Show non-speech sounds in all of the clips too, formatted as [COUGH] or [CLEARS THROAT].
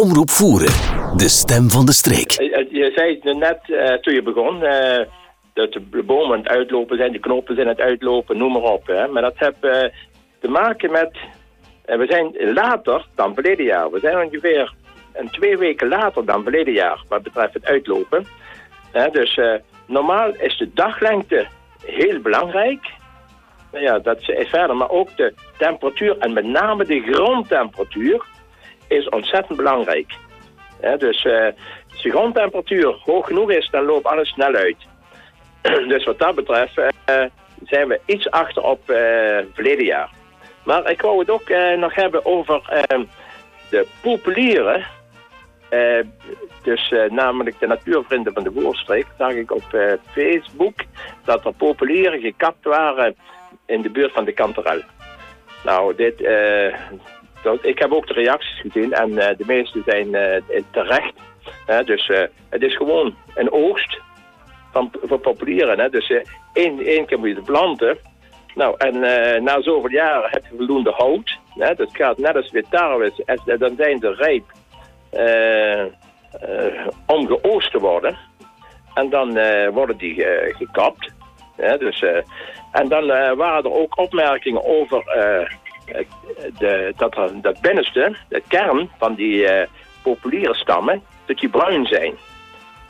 Omroep Voeren, de stem van de streek. Je zei net uh, toen je begon, dat de bomen aan het uitlopen zijn, de knopen zijn aan het uitlopen, noem maar op. Hè. Maar dat heeft te maken met, we zijn later dan verleden jaar. We zijn ongeveer een twee weken later dan verleden jaar, wat betreft het uitlopen. dus normaal is de daglengte heel belangrijk. Nou ja, dat is verder. Maar ook de temperatuur en met name de grondtemperatuur is ontzettend belangrijk. dus uh, als de grondtemperatuur hoog genoeg is, dan loopt alles snel uit. [CLEARS THROAT] dus wat dat betreft uh, zijn we iets achter op uh, verleden jaar. Maar ik wou het ook nog hebben over de populieren. dus namelijk de natuurvrienden van de Voorstreek. Zag ik op Facebook dat er populieren gekapt waren in de buurt van de Kanterel. Nou, dit, ik heb ook de reacties gezien en uh, de meeste zijn uh, terecht. dus het is gewoon een oogst van, van populieren. Hè? Dus één, één keer moet je het planten. Nou, en na zoveel jaren heb je voldoende hout. Hè? Dat gaat net als met tarwe. Dan zijn ze rijp om geoost te worden. En dan worden die gekapt. dus en dan waren er ook opmerkingen over de, dat, dat binnenste, de kern van die uh, populiere stammen, dat die bruin zijn.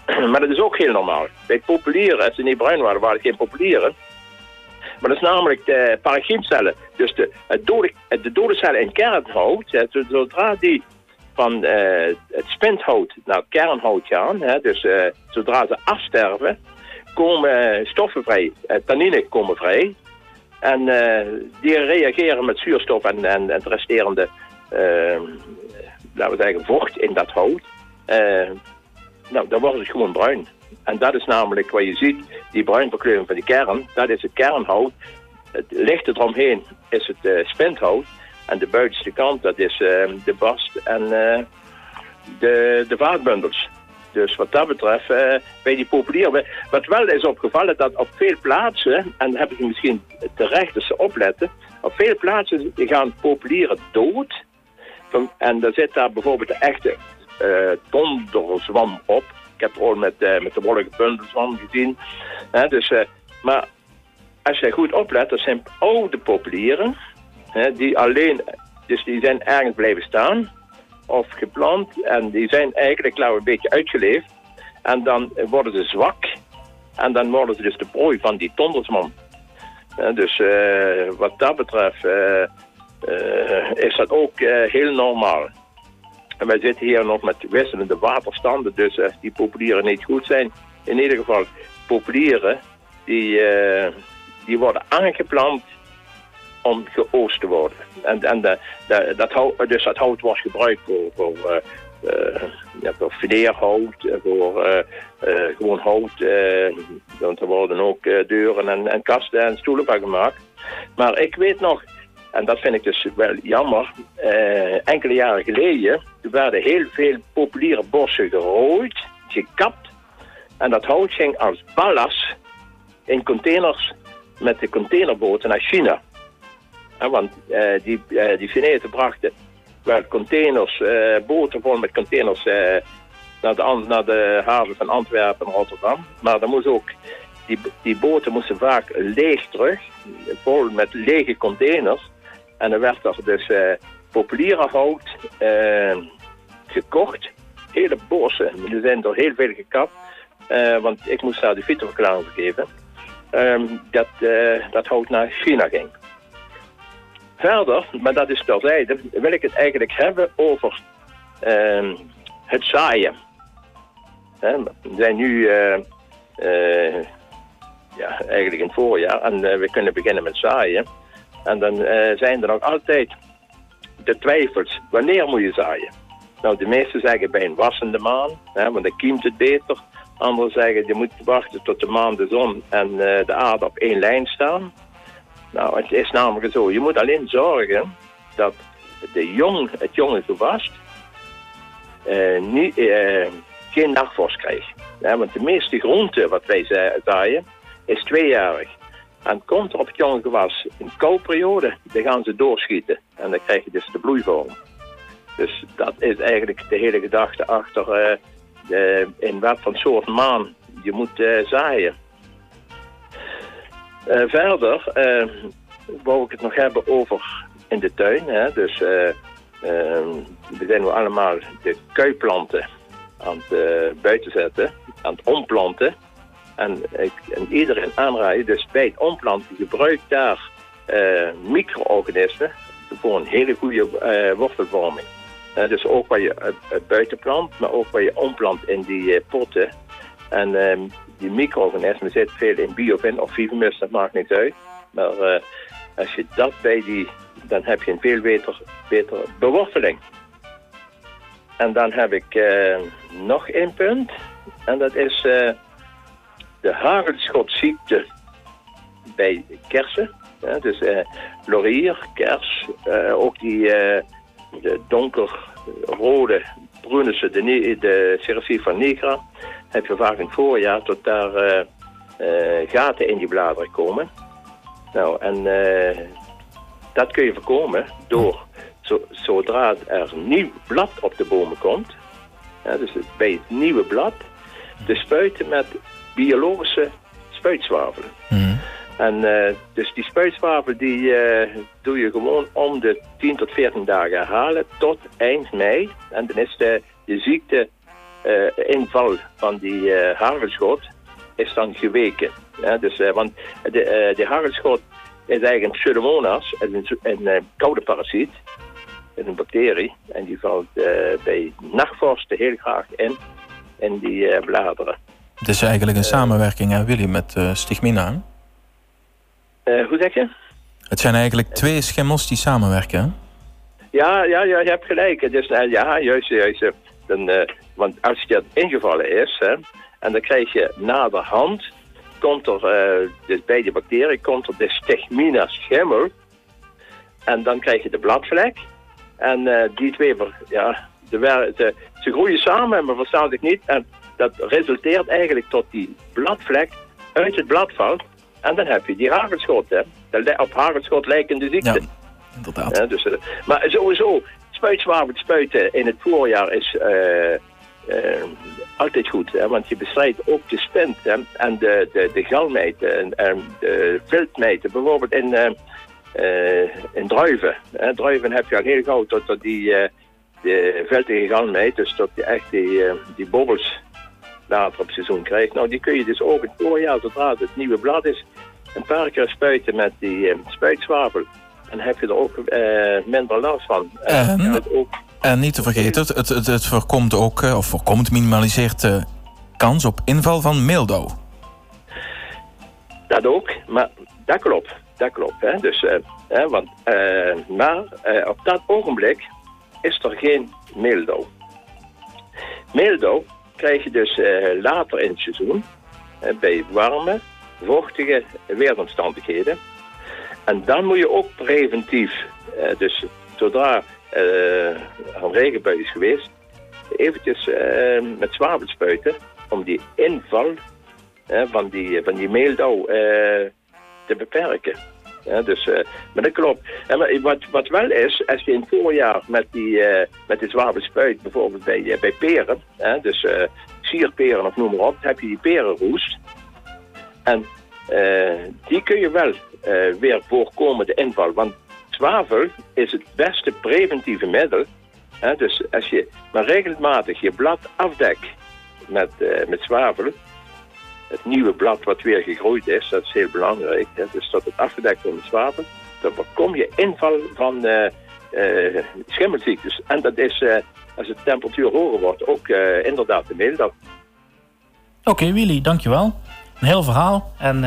[CLEARS THROAT] maar dat is ook heel normaal. Bij populieren, als ze niet bruin waren, waren het geen populieren. Maar dat is namelijk de parachiemcellen. Dus de, dode, de dode cellen in kernhout, zodra die van het spinthout naar kernhout gaan, hè, dus zodra ze afsterven, komen stoffen vrij, eh, tannine komen vrij. En uh, die reageren met zuurstof en, en, het resterende, uh, laten we zeggen, vocht in dat hout. Uh, nou, dan wordt het gewoon bruin. En dat is namelijk wat je ziet, die bruinverkleuring van die kern, dat is het kernhout. Het lichte eromheen is het uh, spinthout. En de buitenste kant, dat is de bast en de, de vaatbundels. Dus wat dat betreft, uh, bij die populieren. Wat wel is opgevallen, dat op veel plaatsen, en daar heb ik misschien terecht dus opletten, op veel plaatsen gaan populieren dood. En er zit daar bijvoorbeeld een echte uh, donderzwam op. Ik heb het al met, uh, met de wollige bundelzwam gezien. dus, maar als je goed oplet, dat zijn oude populieren, die alleen, dus die zijn ergens blijven staan of geplant. En die zijn eigenlijk nou een beetje uitgeleefd. En dan worden ze zwak. En dan worden ze dus de prooi van die tondersman. dus uh, wat dat betreft uh, uh, is dat ook heel normaal. En wij zitten hier nog met wisselende waterstanden. Dus die populieren niet goed zijn, in ieder geval populieren, die, die worden aangeplant om geoost te worden. En, en de, de, dat hout, dus dat hout wordt gebruikt voor, voor, uh, voor eh, voor gewoon hout. want er worden ook deuren en, en kasten en stoelen van gemaakt. Maar ik weet nog, en dat vind ik dus wel jammer, enkele jaren geleden werden heel veel populiere bossen gerooid, gekapt. En dat hout ging als ballast in containers met de containerboten naar China want uh, die, uh, die Veneten brachten wel containers, uh, boten vol met containers naar, de, naar de haven van Antwerpen en Rotterdam. Maar dan moest ook, die, die boten moesten vaak leeg terug, vol met lege containers. En dan werd er dus populiere hout gekocht. Hele bossen, er zijn er heel veel gekapt. want ik moest daar de fietsverklaring geven. Um, dat, dat hout naar China ging. Verder, maar dat is terzijde, wil ik het eigenlijk hebben over uh, het zaaien. we zijn nu uh, uh, ja, eigenlijk in het voorjaar en uh, we kunnen beginnen met zaaien. En dan zijn er nog altijd de twijfels, wanneer moet je zaaien? Nou, de meesten zeggen bij een wassende maan, hè, want dan kiemt het beter. Anderen zeggen je moet wachten tot de maan, de zon en de aarde op één lijn staan. Nou, het is namelijk zo. Je moet alleen zorgen dat de jong, het jonge gewas uh, niet, uh, geen nachtvorst krijgt. Ja, want de meeste groente wat wij zaaien is tweejarig. En komt er op het jonge gewas een kouperiode, dan gaan ze doorschieten. En dan krijg je dus de bloeivorm. Dus dat is eigenlijk de hele gedachte achter eh, in wat voor soort maan je moet eh, zaaien. Eh, verder eh, wou ik het nog hebben over in de tuin. Hè? Dus eh, eh, we zijn nu allemaal de kuiplanten aan het eh, buiten zetten, aan het omplanten. En, en iedereen aanraaien, dus bij het omplanten gebruik daar micro-organismen voor een hele goede wortelvorming. Dus ook wat je uit, uit buiten plant, maar ook wat je omplant in die potten. En ehm, die micro-organismen zitten veel in biofin of fivermus, dat maakt niet uit. Maar eh, als je dat bij die, dan heb je een veel beter, betere beworteling. En dan heb ik eh, nog één punt. En dat is eh, de hagelschotsziekte bij kersen. Dus laurier, kers, ook die de donkerrode brunische, de, de Cerasifa nigra, heb je vaak in het voorjaar tot daar eh, eh, gaten in die bladeren komen. Nou, en eh, dat kun je voorkomen door, zo, zodra er nieuw blad op de bomen komt, dus bij het nieuwe blad, te spuiten met biologische spuitzwavelen. Mhm. En eh, dus die spuitzwavel die eh, doe je gewoon om de 10 tot 14 dagen herhalen tot eind mei. En dan is de, de ziekte eh, inval van die hagelschot is dan geweken. Ja, dus, want de, de hagelschot is eigenlijk een pseudomonas, een, een koude parasiet. een bacterie. En die valt bij nachtvorsten heel graag in, in die bladeren. Het is eigenlijk een samenwerking, hè, Willy, met Stigmina. Eh, hoe zeg je? Het zijn eigenlijk twee schimmels die samenwerken. hè? Ja, ja, ja, je hebt gelijk. Dus, eh, ja, juist, juist. Dan, eh, want als je dat ingevallen is, hè, en dan krijg je naderhand, komt er, dus bij de bacterie, komt er de stigmina schimmel. En dan krijg je de bladvlek. En die twee, ja, de- ze groeien samen, maar verstaan zich niet. En dat resulteert eigenlijk tot die bladvlek uit het blad valt. En dan heb je die hagelschot, hè. De op hagelschot lijkende ziekte. Ja, inderdaad. Ja, dus, eh, maar sowieso, spuitzwavel spuiten in het voorjaar is eh, eh, altijd goed. Hè, want je bestrijdt ook de spint hè, en de, de, de en, en de. Bijvoorbeeld in, in druiven. Hè. Druiven heb je al heel gauw tot, tot die de viltige galmijt, dus tot je echt die, die bobbels later op het seizoen krijgt. Nou, die kun je dus ook het voorjaar, zodra het nieuwe blad is, een paar keer spuiten met die eh. En dan heb je er ook eh, minder last van. En En? ook, En niet te vergeten, het, het, het, voorkomt ook, eh, of voorkomt, minimaliseert de kans op inval van mildo. dat ook, maar dat klopt. Dat klopt. Hè? Dus, eh, hè, want, eh, maar eh, op dat ogenblik is er geen mildo. Mildo krijg je dus eh, later in het seizoen eh, bij warme, vochtige weeromstandigheden. En dan moet je ook preventief, eh, dus zodra er een regenbui is geweest, eventjes met zwavel spuiten om die inval van die, van die meeldauw te beperken. Ja, dus, eh, maar dat klopt. En maar wat, wat wel is, als je in het voorjaar met die, eh, met die zwavel spuit, bijvoorbeeld bij, eh, bij peren, dus eh, sierperen of noem maar op, heb je die perenroest. En eh, die kun je wel eh, weer voorkomen, de inval. Want zwavel is het beste preventieve middel. Hè, dus als je maar regelmatig je blad afdekt met, eh, met zwavel, het nieuwe blad wat weer gegroeid is, dat is heel belangrijk. Hè, dus dat het afgedekt wordt met zwavel, dan voorkom je inval van eh, schimmelziektes. En dat is, eh, als de temperatuur hoger wordt, ook inderdaad de meeldag. Oké, Willy, dankjewel. Een heel verhaal en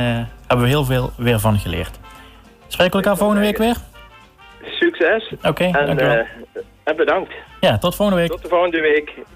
hebben we heel veel weer van geleerd. Spreken we elkaar volgende week weer? Succes Oké, en, dankjewel. eh, en bedankt. ja, tot volgende week. Tot de volgende week.